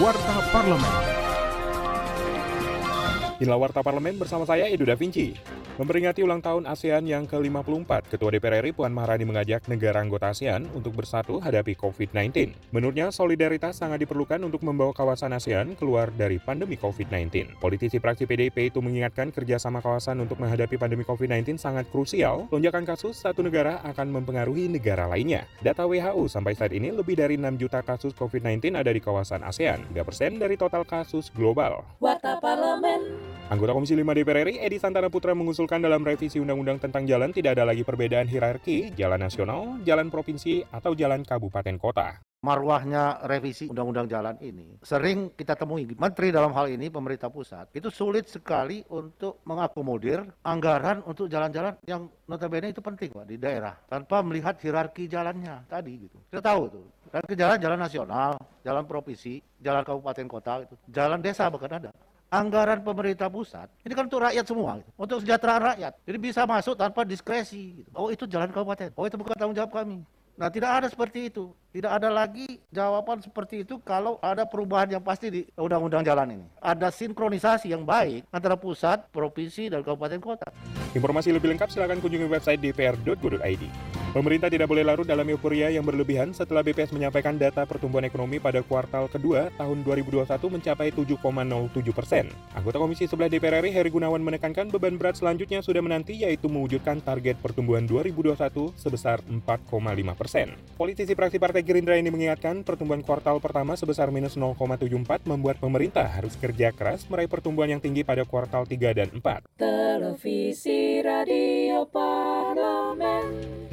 Warta Parlemen. Inilah Warta Parlemen bersama saya Edo Da Vinci. Memperingati ulang tahun ASEAN yang ke-54, Ketua DPR RI Puan Maharani mengajak negara anggota ASEAN untuk bersatu hadapi COVID-19. Menurutnya, solidaritas sangat diperlukan untuk membawa kawasan ASEAN keluar dari pandemi COVID-19. Politisi praksi PDIP itu mengingatkan kerjasama kawasan untuk menghadapi pandemi COVID-19 sangat krusial. Lonjakan kasus satu negara akan mempengaruhi negara lainnya. Data WHO sampai saat ini lebih dari 6 juta kasus COVID-19 ada di kawasan ASEAN, 3% dari total kasus global. Warta Parlemen. Anggota Komisi 5 DPR RI, Edi Santana Putra mengusulkan dalam revisi Undang-Undang tentang jalan tidak ada lagi perbedaan hierarki, jalan nasional, jalan provinsi, atau jalan kabupaten kota. marwahnya revisi undang-undang jalan ini sering kita temui menteri dalam hal ini pemerintah pusat itu sulit sekali untuk mengakomodir anggaran untuk jalan-jalan yang notabene itu penting Pak di daerah tanpa melihat hierarki jalannya tadi gitu. Kita tahu tuh. Ke jalan jalan nasional, jalan provinsi, jalan kabupaten kota itu, jalan desa bahkan ada. Anggaran pemerintah pusat ini kan untuk rakyat semua, gitu. untuk kesejahteraan rakyat. Jadi bisa masuk tanpa diskresi. Gitu. Oh itu jalan kabupaten, oh itu bukan tanggung jawab kami. Nah, tidak ada seperti itu. Tidak ada lagi jawaban seperti itu kalau ada perubahan yang pasti di undang-undang jalan ini. Ada sinkronisasi yang baik antara pusat, provinsi, dan kabupaten kota. Informasi lebih lengkap silakan kunjungi website dpr.go.id. Pemerintah tidak boleh larut dalam euforia yang berlebihan setelah BPS menyampaikan data pertumbuhan ekonomi pada kuartal kedua tahun 2021 mencapai 7,07 persen. Anggota Komisi 11 DPR RI Heri Gunawan menekankan beban berat selanjutnya sudah menanti yaitu mewujudkan target pertumbuhan 2021 sebesar 4,5 persen. Politisi praksi Partai Gerindra ini mengingatkan pertumbuhan kuartal pertama sebesar minus 0,74 membuat pemerintah harus kerja keras meraih pertumbuhan yang tinggi pada kuartal 3 dan 4. Televisi Radio Parlemen.